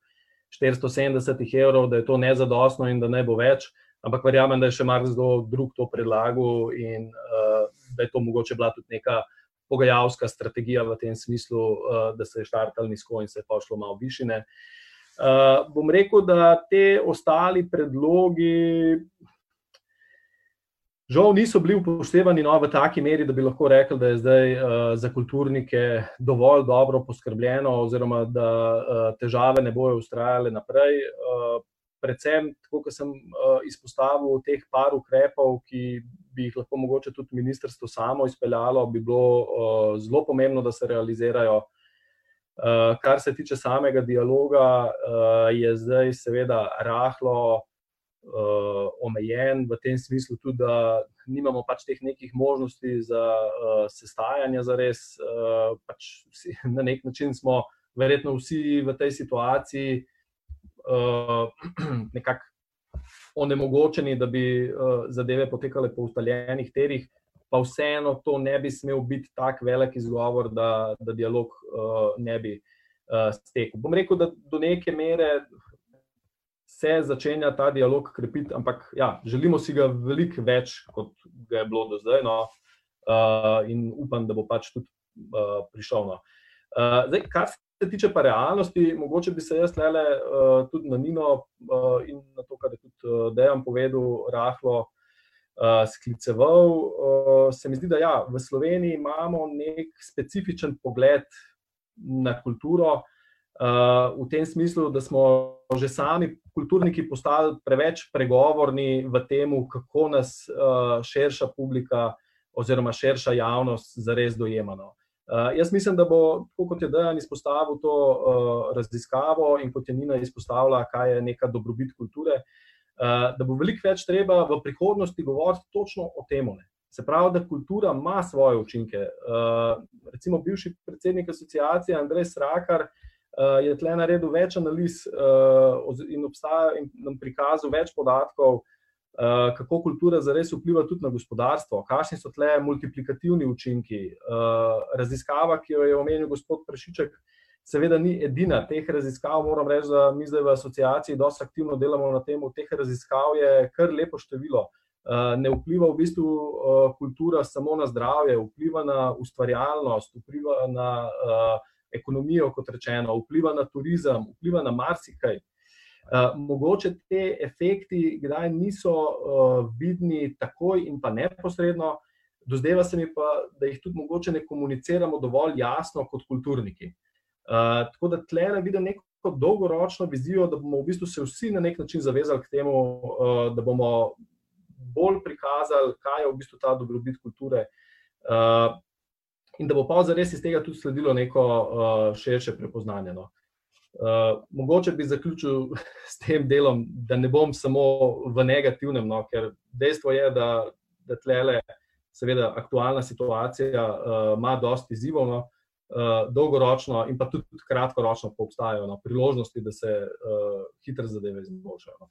470 evrov, da je to nezadostno in da ne bo več. Ampak verjamem, da je še marsikdo drug to predlagal in uh, da je to mogoče bila tudi neka pogajalska strategija v tem smislu, uh, da se je štartali nizko in se je pošlo malo višine. Uh, Uh, bom rekel, da te ostali predlogi, žal, niso bili upoštevani no, v taki meri, da bi lahko rekli, da je zdaj uh, za kulturnike dovolj dobro poskrbljeno, oziroma da uh, težave ne bojo ustrajale naprej. Uh, predvsem, tako kot sem uh, izpostavil, teh par ukrepov, ki bi jih lahko mogoče tudi ministrstvo samo izpeljalo, bi bilo uh, zelo pomembno, da se realizirajo. Uh, kar se tiče samega dialoga, uh, je zdaj seveda rahlo uh, omejen v tem smislu, tudi, da nimamo pač teh nekih možnosti za uh, sestajanje za res. Uh, pač (laughs) na nek način smo verjetno vsi v tej situaciji (clears throat) nekako onemogočeni, da bi uh, zadeve potekale po ustaljenih terih pa vseeno to ne bi smel biti tako velik izgovor, da, da dialog uh, ne bi uh, stekel. Bom rekel, da do neke mere se začenja ta dialog krepiti, ampak ja, želimo si ga veliko več, kot ga je bilo do zdaj. No, uh, in upam, da bo pač tudi uh, prišel. No. Uh, zdaj, kar se tiče pa realnosti, mogoče bi se jaz le uh, tudi na Nino uh, in na to, kar je tudi uh, Dejan povedal, rahlo uh, skliceval. Uh, se mi zdi, da ja, v Sloveniji imamo nek specifičen pogled na kulturo, uh, v tem smislu, da smo že sami kulturniki postali preveč pregovorni v tem, kako nas uh, širša publika oziroma širša javnost zares dojema. No. Uh, jaz mislim, da bo, tako kot je Dejan izpostavil to uh, raziskavo in kot je Nina izpostavila, kaj je neka dobrobit kulture, uh, da bo veliko več treba v prihodnosti govoriti točno o tem. Se pravi, da kultura ima svoje učinke. Uh, recimo, bivši predsednik asociacije Andrej Srakar uh, je tle naredil več analiz uh, in, obstaja, in nam prikazal več podatkov. Eh, kako kultura zares vpliva tudi na gospodarstvo, kakšni so tle multiplikativni učinki. Eh, raziskava, ki jo je omenil gospod Prešiček, seveda ni edina. Teh raziskav, moram reči, da mi zdaj v asociaciji dosta aktivno delamo na tem, teh raziskav je kar lepo število. Eh, ne vpliva v bistvu kultura samo na zdravje, vpliva na ustvarjalnost, vpliva na ekonomijo, kot rečeno, vpliva na turizem, vpliva na marsikaj. Uh, mogoče te efekti kdaj niso uh, vidni takoj in pa neposredno, dozdeva se mi pa, da jih tudi mogoče ne komuniciramo dovolj jasno kot kulturniki. Uh, tako da tle vidim neko dolgoročno vizijo, da bomo v bistvu se vsi na nek način zavezali k temu, da bomo bolj prikazali, kaj je v bistvu ta dobrobit kulture. In da bo pa zares iz tega tudi sledilo neko širše prepoznanje. No. Uh, mogoče bi zaključil (laughs) s tem delom, da ne bom samo v negativnem, no, ker dejstvo je, da, da tlele, seveda, aktualna situacija uh, ima dosti izzivov, no, uh, dolgoročno in pa tudi kratkoročno obstajajo no, priložnosti, da se uh, hitre zadeve izboljšajo. No.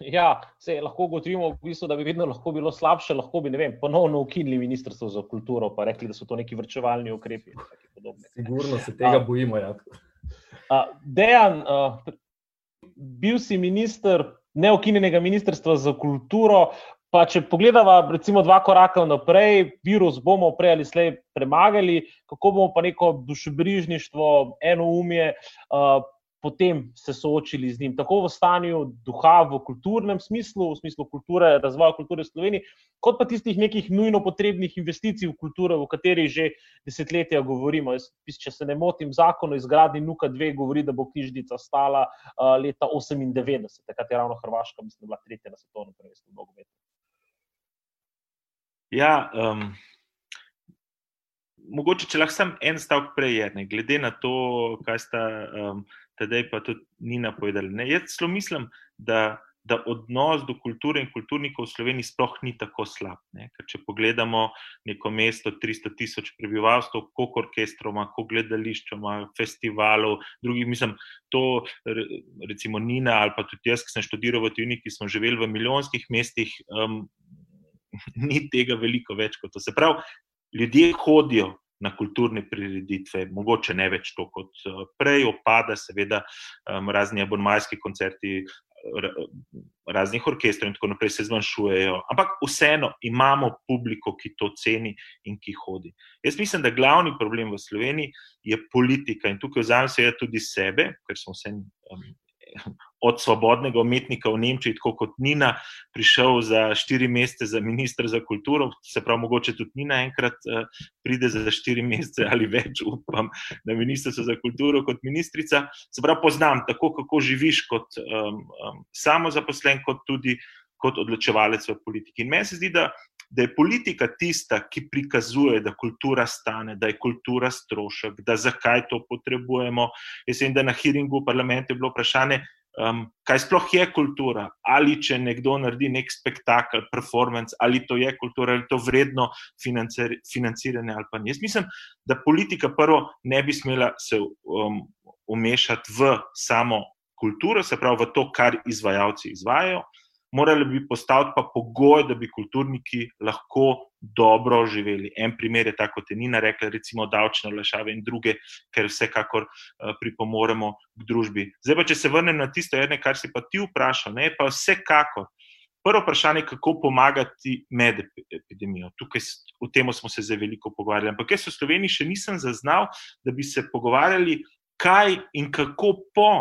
Ja, se lahko ugotovimo, v bistvu, da bi vedno lahko bilo slabše, lahko bi vem, ponovno ukinili ministrstvo za kulturo, pa rekli, da so to neki vrčevalni ukrepi. Sigurno se tega bojimo. Ja. Dejan, uh, bil si minister neokinjenega ministrstva za kulturo. Pa če pogledamo, recimo, dva koraka naprej, virus bomo prej ali slej premagali, kako bomo pa neko dušebrižništvo, eno umje, uh, potem se soočili z njim, tako v stanju duha, v kulturnem smislu, v smislu kulture, razvoja kulture v Sloveniji, kot pa tistih nekih nujno potrebnih investicij v kulturo, o katerih že desetletja govorimo. Jaz, če se ne motim, zakon o izgradnji Nuka 2 govori, da bo knjižnica stala uh, leta 98, takrat je ravno Hrvaška, mislim, bila tretja na svetovnem prvenstvu nogometu. Ja, um, mogoče, če lahko sem en stavek prej, ne, glede na to, kaj sta um, tedaj pa tudi ni napovedali. Ne, jaz celo mislim, da, da odnos do kulture in kulturnikov v Sloveniji sploh ni tako slab. Ne, če pogledamo neko mesto, 300 tisoč prebivalcev, koliko orkestrov ima, koliko gledališč ima, festivalov, drugih, mislim, to recimo Nina ali pa tudi jaz, ki sem študiral v Tuniki, ki smo živeli v milijonskih mestih. Um, (laughs) Ni tega veliko več kot to. Se pravi, ljudje hodijo na kulturne prireditve, mogoče ne več to kot eh, prej, opada, seveda, um, razni abonmajski koncerti. Raznih orkestrov in tako naprej se zmanjšujejo, ampak vseeno imamo publiko, ki to ceni in ki hodi. Jaz mislim, da glavni problem v Sloveniji je politika in tukaj vzamem seveda tudi sebe, ker sem vse um, od svobodnega umetnika v Nemčiji, tako kot Nina, prišel za štiri mesece za ministr za kulturo, se pravi, mogoče tudi Nina enkrat uh, pride za štiri mesece ali več, upam, na ministrstvo za kulturo kot ministrica. Se pravi, poznam tako, kako živiš kot um, um, samozaposlen, kot tudi kot odločevalec v politiki. In meni se zdi, da. Da je politika tista, ki prikazuje, da kultura stane, da je kultura strošek, da zakaj to potrebujemo. Jaz vem, da na hearingu v parlamentu je bilo vprašanje, um, kaj sploh je kultura, ali če nekdo naredi nek spektakel, performance, ali to je kultura, ali to vredno financiranje ali pa ni. Jaz mislim, da politika prvo ne bi smela se um, umešati v samo kulturo, se pravi v to, kar izvajalci izvajajo morali bi postaviti pa pogoj, da bi kulturniki lahko dobro živeli. En primer je tako, kot je Nina rekla, recimo davčne olajšave in druge, ker vsekakor uh, pripomoremo k družbi. Zdaj pa, če se vrnem na tisto, ene, kar si pa ti vprašal, ne pa vsekakor. Prvo vprašanje je, kako pomagati med epidemijo. Tukaj o tem smo se zdaj veliko pogovarjali. Ampak jaz v Sloveniji še nisem zaznal, da bi se pogovarjali, kaj in kako po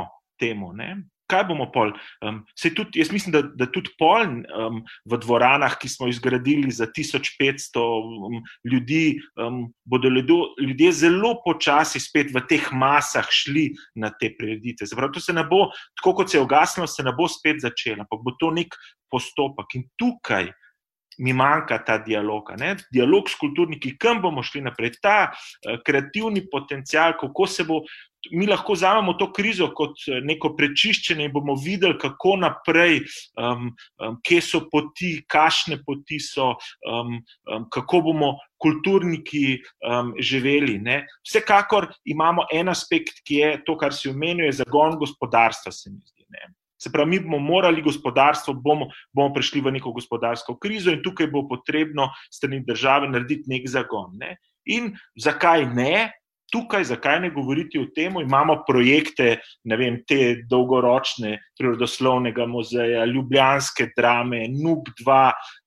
temu. Ne? Kaj bomo pol? Um, tudi, jaz mislim, da, da tudi pol um, v dvoranah, ki smo jih zgradili za 1500 um, ljudi, um, bodo ljudo, ljudje zelo počasi spet v teh masah šli na te prireditve. Zaprav, to se ne bo, tako kot se je ogasnilo, se ne bo spet začelo, ampak bo to nek postopek. In tukaj mi manjka ta dialog. Ne? Dialog s kulturniki, kam bomo šli naprej, ta uh, kreativni potencial, kako se bo. Mi lahko vzamemo to krizo kot neko prečiščenje in bomo videli, kako naprej, um, um, kje so poti, kakšne poti so, um, um, kako bomo kulturniki um, živeli. Ne? Vsekakor imamo en aspekt, ki je to, kar si omenil, zagon gospodarstva, se mi zdi. Ne? Se pravi, mi bomo morali gospodarstvo, bomo, bomo prišli v neko gospodarsko krizo in tukaj bo potrebno strani države narediti nek zagon. Ne? In zakaj ne? Tukaj, zakaj ne govoriti o tem, imamo projekte, ne vem, te dolgoročne, prirodoslovnega muzeja, ljubljanske drame, NUB2,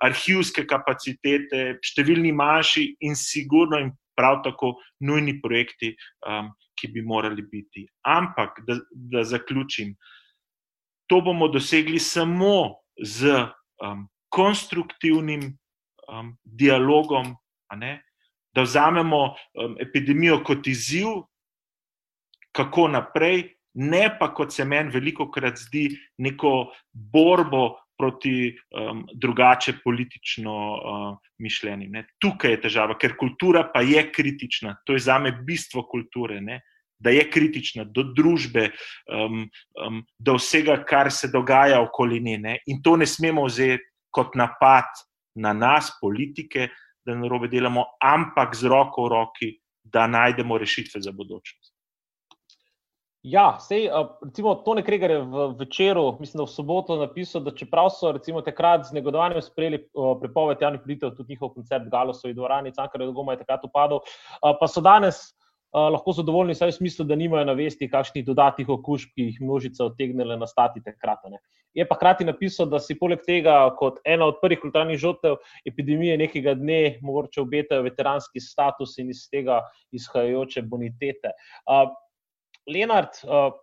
arhivske kapacitete, številni manjši in sigurno in prav tako nujni projekti, um, ki bi morali biti. Ampak, da, da zaključim, to bomo dosegli samo z um, konstruktivnim um, dialogom, da vzamemo um, epidemijo kot izziv, kako naprej, ne pa kot se meni veliko krat zdi neko borbo. Proti um, drugače politično uh, mišljenju. Tukaj je težava, ker kultura pa je kritična, to je za me bistvo kulture. Ne? da je kritična do družbe, um, um, do vsega, kar se dogaja okoli nje. In to ne smemo vzeti kot napad na nas, politike, da na robe delamo, ampak z roko v roki, da najdemo rešitve za budučnost. Ja, sej, recimo, Tone Kreger je v večeru, mislim, da v soboto napisal, da čeprav so recimo, takrat z negodovanjem sprejeli prepoved javnih priditev, tudi njihov koncept Galosovi dvorani, Cankar je dogoma je takrat upadal, pa so danes lahko zadovoljni, saj v smislu, da nimajo na vesti kakšnih dodatnih okužb, ki jih množica odtegnile nastati takrat. Ne. Je pa hkrati napisal, da si poleg tega, kot ena od prvih kulturnih žrtev epidemije, nekega dne mogoče obetajo veteranski status in iz tega izhajajoče bonitete. Uh, Lenard,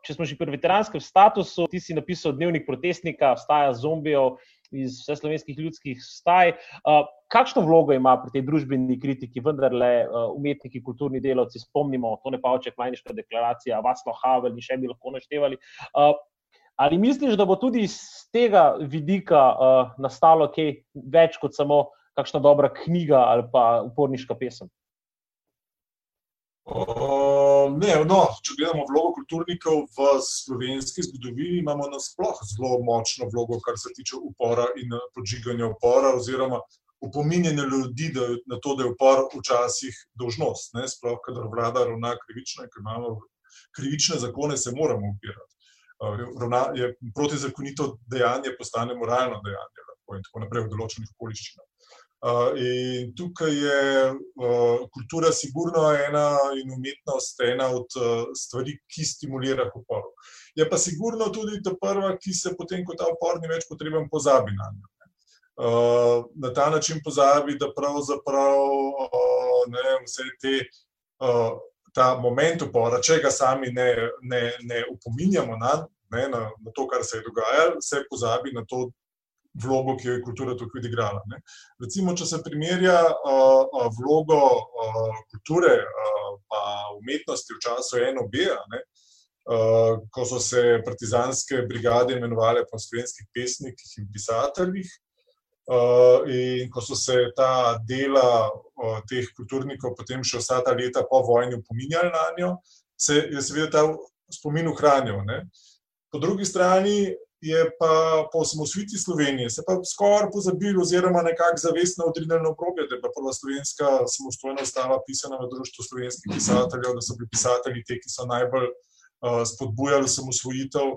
če smo že pri veteranskem statusu, ti si napisal dnevnik protestnika, vstaja zombijev, iz vse slovenskih ljudskih staj. Kakšno vlogo ima pri tej družbeni kritiki, vendarle uh, umetniki, kulturni delavci, spomnimo, to ne pa oče, majniška deklaracija, Vaslo Havel in še bi lahko naštevali. Ali misliš, da bo tudi iz tega vidika nastalo kaj več kot samo kakšna dobra knjiga ali pa uporniška pesem? Uh, ne, no, če gledamo vlogo kulturnikov v slovenski zgodovini, imamo nasplošno zelo močno vlogo, kar se tiče upora in podžiganja upora, oziroma opominjanja ljudi da, na to, da je upor včasih dožnost. Sploh, kadar vlada ravna krivično in ker imamo krivične zakone, se moramo upirati. Uh, protizakonito dejanje postane moralno dejanje lahko, in tako naprej v določenih okoliščinah. In tukaj je kultura, sigurno, ena in umetnost, ena od stvari, ki stimulira upor. Je pa sigurno tudi ta prva, ki se potem, ko ta upor ni več potreben, pozabi na njo. Na ta način pozabi, da pravzaprav ne, vse te. Ta moment upora, če ga sami ne, ne, ne upominjamo na, ne, na, na to, kar se je dogajalo, se pozabi na to, vlogo, ki jo je kultura tukaj odigrala. Ne. Recimo, če se primerja uh, vlogo uh, kulture in uh, umetnosti v času NOB, uh, ko so se partizanske brigade imenovali po slovenskih pesnikih in pisateljih. Uh, in ko so se ta dela uh, teh kulturnikov potem še vsa ta leta po vojni upominjali na njo, se je seveda ta spomin ohranil. Po drugi strani je pa po osamosvitvi Slovenije se pa skoraj pozabili, oziroma nekako zavestno odrinili na obrobje, da je prva slovenska samostojna ustava pisana v Društvu slovenskih pisateljev, da so bili pisatelji te, ki so najbolj uh, spodbujali samosvojitev.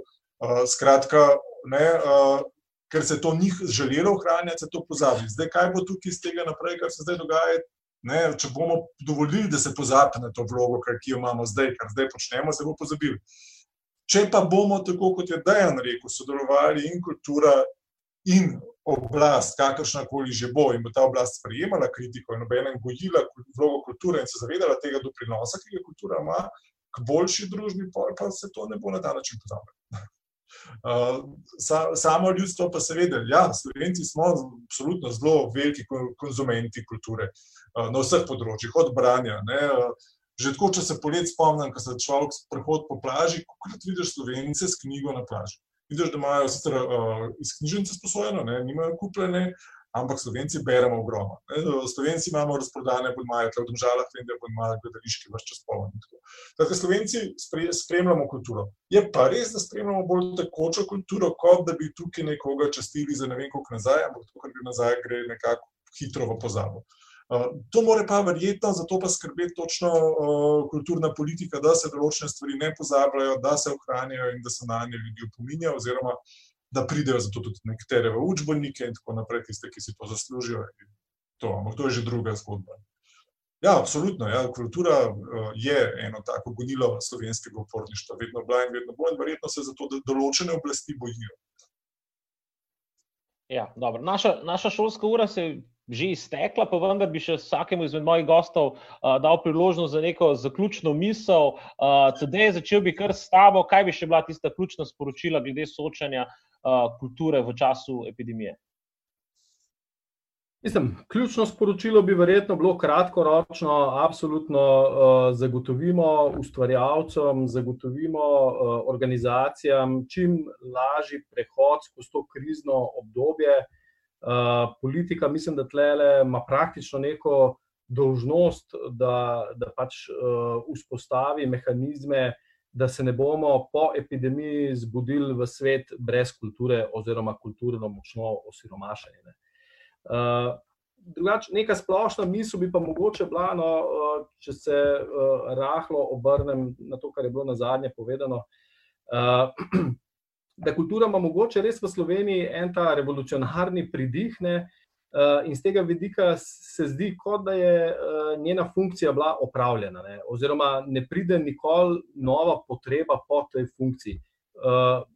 Uh, skratka, ne, uh, ker se to njih želelo ohranjati, se to pozabi. Zdaj, kaj bo tukaj iz tega naprej, kar se zdaj dogaja? Ne, če bomo dovolili, da se pozabi na to vlogo, ki jo imamo zdaj, kar zdaj počnemo, se bo pozabili. Če pa bomo, tako kot je Dejan rekel, sodelovali in kultura in oblast, kakršna koli že bo, in bo ta oblast sprejemala kritiko in obenem gojila vlogo kulture in se zavedala tega doprinosa, ki ga kultura ima k boljši družbi, pa se to ne bo na ta način pozabilo. (laughs) Uh, samo ljudstvo pa seveda, ja, slovenci smo absolutno zelo veliki konzumenti kulture uh, na vseh področjih, od branja. Ne, uh, Že tako, če se polet spomnim, ko se človek sprehod po plaži, kako ti vidiš slovence s knjigo na plaži. Vidiš, da imajo sicer uh, iz knjižnice sposojeno, ne, nimajo kupljene, ampak Slovenci beremo ogromno. Slovenci imamo razprodane podmaje, tudi v državah, vem, da imajo gledališki vrš čez polno. Tako Slovenci spremljamo kulturo. Je pa res, da spremljamo bolj tekočo kulturo, kot da bi tukaj nekoga častili za ne vem koliko nazaj, ampak to, kar gre nazaj, gre nekako hitro v pozabo. To more pa verjetno, zato pa skrbi točno kulturna politika, da se določene stvari ne pozabljajo, da se ohranijo in da se na nje ljudi opominjajo, oziroma da pridejo zato tudi nekatere v učbenike in tako naprej, tiste, ki si to zaslužijo. To, to je že druga zgodba. Ja, absolutno. Ja, kultura je eno tako gonilo slovenskega uporništva, vedno bila in vedno bo, in verjetno se zato določene oblasti bojijo. Ja, naša, naša šolska ura se je že iztekla, pa vendar bi še vsakemu izmed mojih gostov uh, dal priložnost za neko zaključno misel. Uh, Tedej začel bi kar s tabo, kaj bi še bila tista ključna sporočila glede soočanja uh, kulture v času epidemije. Mislim, ključno sporočilo bi verjetno bilo kratkoročno, absolutno uh, zagotovimo ustvarjalcem, zagotovimo uh, organizacijam čim lažji prehod skozi to krizno obdobje, uh, Eh, politika, mislim, da tle ima praktično neko dolžnost, da, da pač uh, vzpostavi mehanizme, da se ne bomo po epidemiji zbudili v svet brez kulture, oziroma kulturno močno osiromašeni. Ne. Uh, Drugač, neka splošna misel bi pa mogoče bila, no, če se uh, rahlo obrnem na to, kar je bilo na zadnje povedano. Uh, (clears throat) da kultura ima mogoče res v Sloveniji en ta revolucionarni pridih. Ne, uh, in z tega vidika se zdi, kot da je uh, njena funkcija bila opravljena, ne, oziroma ne pride nikoli nova potreba po tej funkciji. Uh,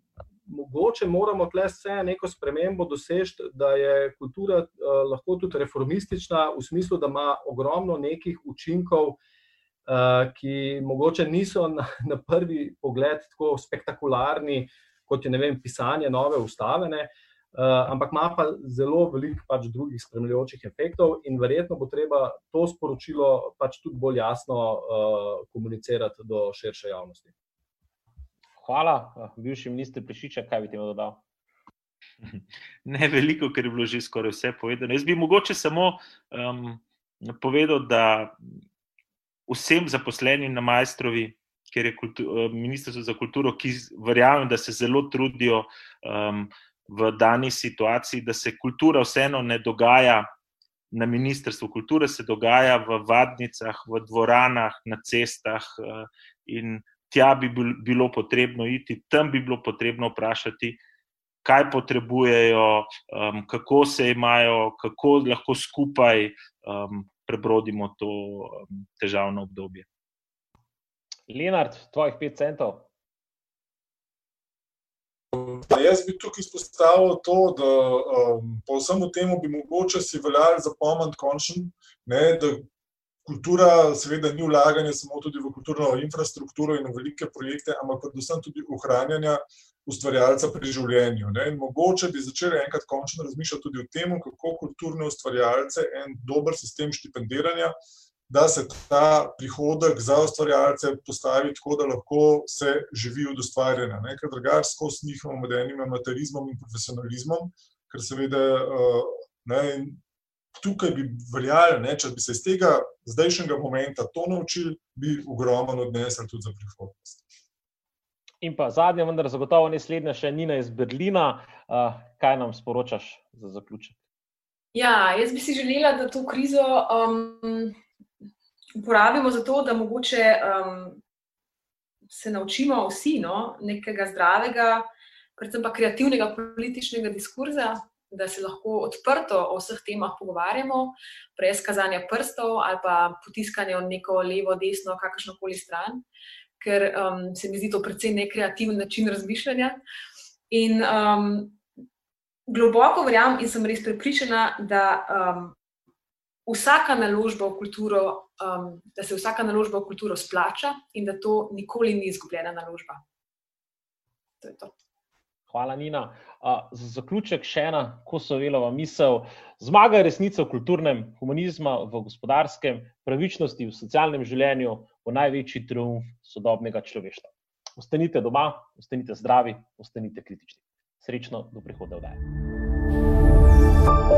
mogoče moramo tle vse neko spremembo doseči, da je kultura uh, lahko tudi reformistična, v smislu, da ima ogromno nekih učinkov. Uh, ki mogoče niso na, na prvi pogled tako spektakularni, uh, kot je vem, pisanje nove ustave, ne, uh, ampak ima pa zelo veliko pač drugih spremljajočih efektov, in verjetno bo treba to sporočilo pač tudi bolj jasno uh, komunicirati do širše javnosti. Hvala, bivši minister Prešiča, kaj bi ti dodal? (laughs) Ne veliko, ker je bilo že skoraj vse povedano. Jaz bi mogoče samo um, povedal, da vsem zaposlenim na majstrovi ker je kultu, eh, ministrstvo za kulturo, ki verjamem, da se zelo trudijo um, v dani situaciji, da se kultura vseeno ne dogaja na ministrstvu. Kultura se dogaja v vadnicah, v dvoranah, na cestah uh, in tja bi bilo potrebno iti, tam bi bilo potrebno vprašati. Kaj potrebujejo, um, kako se imajo, kako lahko skupaj um, prebrodimo to um, težavno obdobje. Lenard, tvojih pet centov. Da jaz bi tukaj izpostavil to, da um, po vsemu temu bi mogoče si veljali zapomniti končen, ne, da kultura seveda ni vlaganje samo tudi v kulturno infrastrukturo in v velike projekte, ampak predvsem tudi ohranjanja ustvarjalca pri življenju. Ne. In mogoče bi začeli enkrat končno razmišljati tudi o tem, kako kulturne ustvarjalce en dober sistem štipendiranja da se ta prihodek za ustvarjalce postavi tako, da lahko se živi od ustvarjanja. Ker drugače skozi njihovim modernim amaterizmom in profesionalizmom, ker seveda eh, ne, tukaj bi veljali, če bi se iz tega zdajšnjega momenta to naučili, bi ogromno odnesli tudi za prihodnost. In pa zadnja, vendar zagotovo ne slednja, še Nina iz Berlina. Uh, kaj nam sporočaš za zaključek? Ja, jaz bi si želela, da to krizo um, uporabimo za to, da mogoče um, se naučimo vsi no, nekega zdravega, predvsem pa kreativnega političnega diskurza, da se lahko odprto o vseh temah pogovarjamo, brez kazanja prstov ali pa potiskanja v neko levo, desno, kakršno koli stran, ker um, se mi zdi to precej nekreativen način razmišljanja. In um, globoko verjamem in sem res prepričana, da um, vsaka naložba v kulturo, um, da se vsaka naložba v kulturo splača in da to nikoli ni izgubljena naložba. To to. Hvala, Nina. Uh, za zaključek še ena kosovelova misel. Zmaga resnice v kulturnem, humanizma v gospodarskem, pravičnosti v socialnem življenju bo največji triumf sodobnega človeštva. Ostanite doma, ostanite zdravi, ostanite kritični. Srečno do prihodnje vdaje. thank you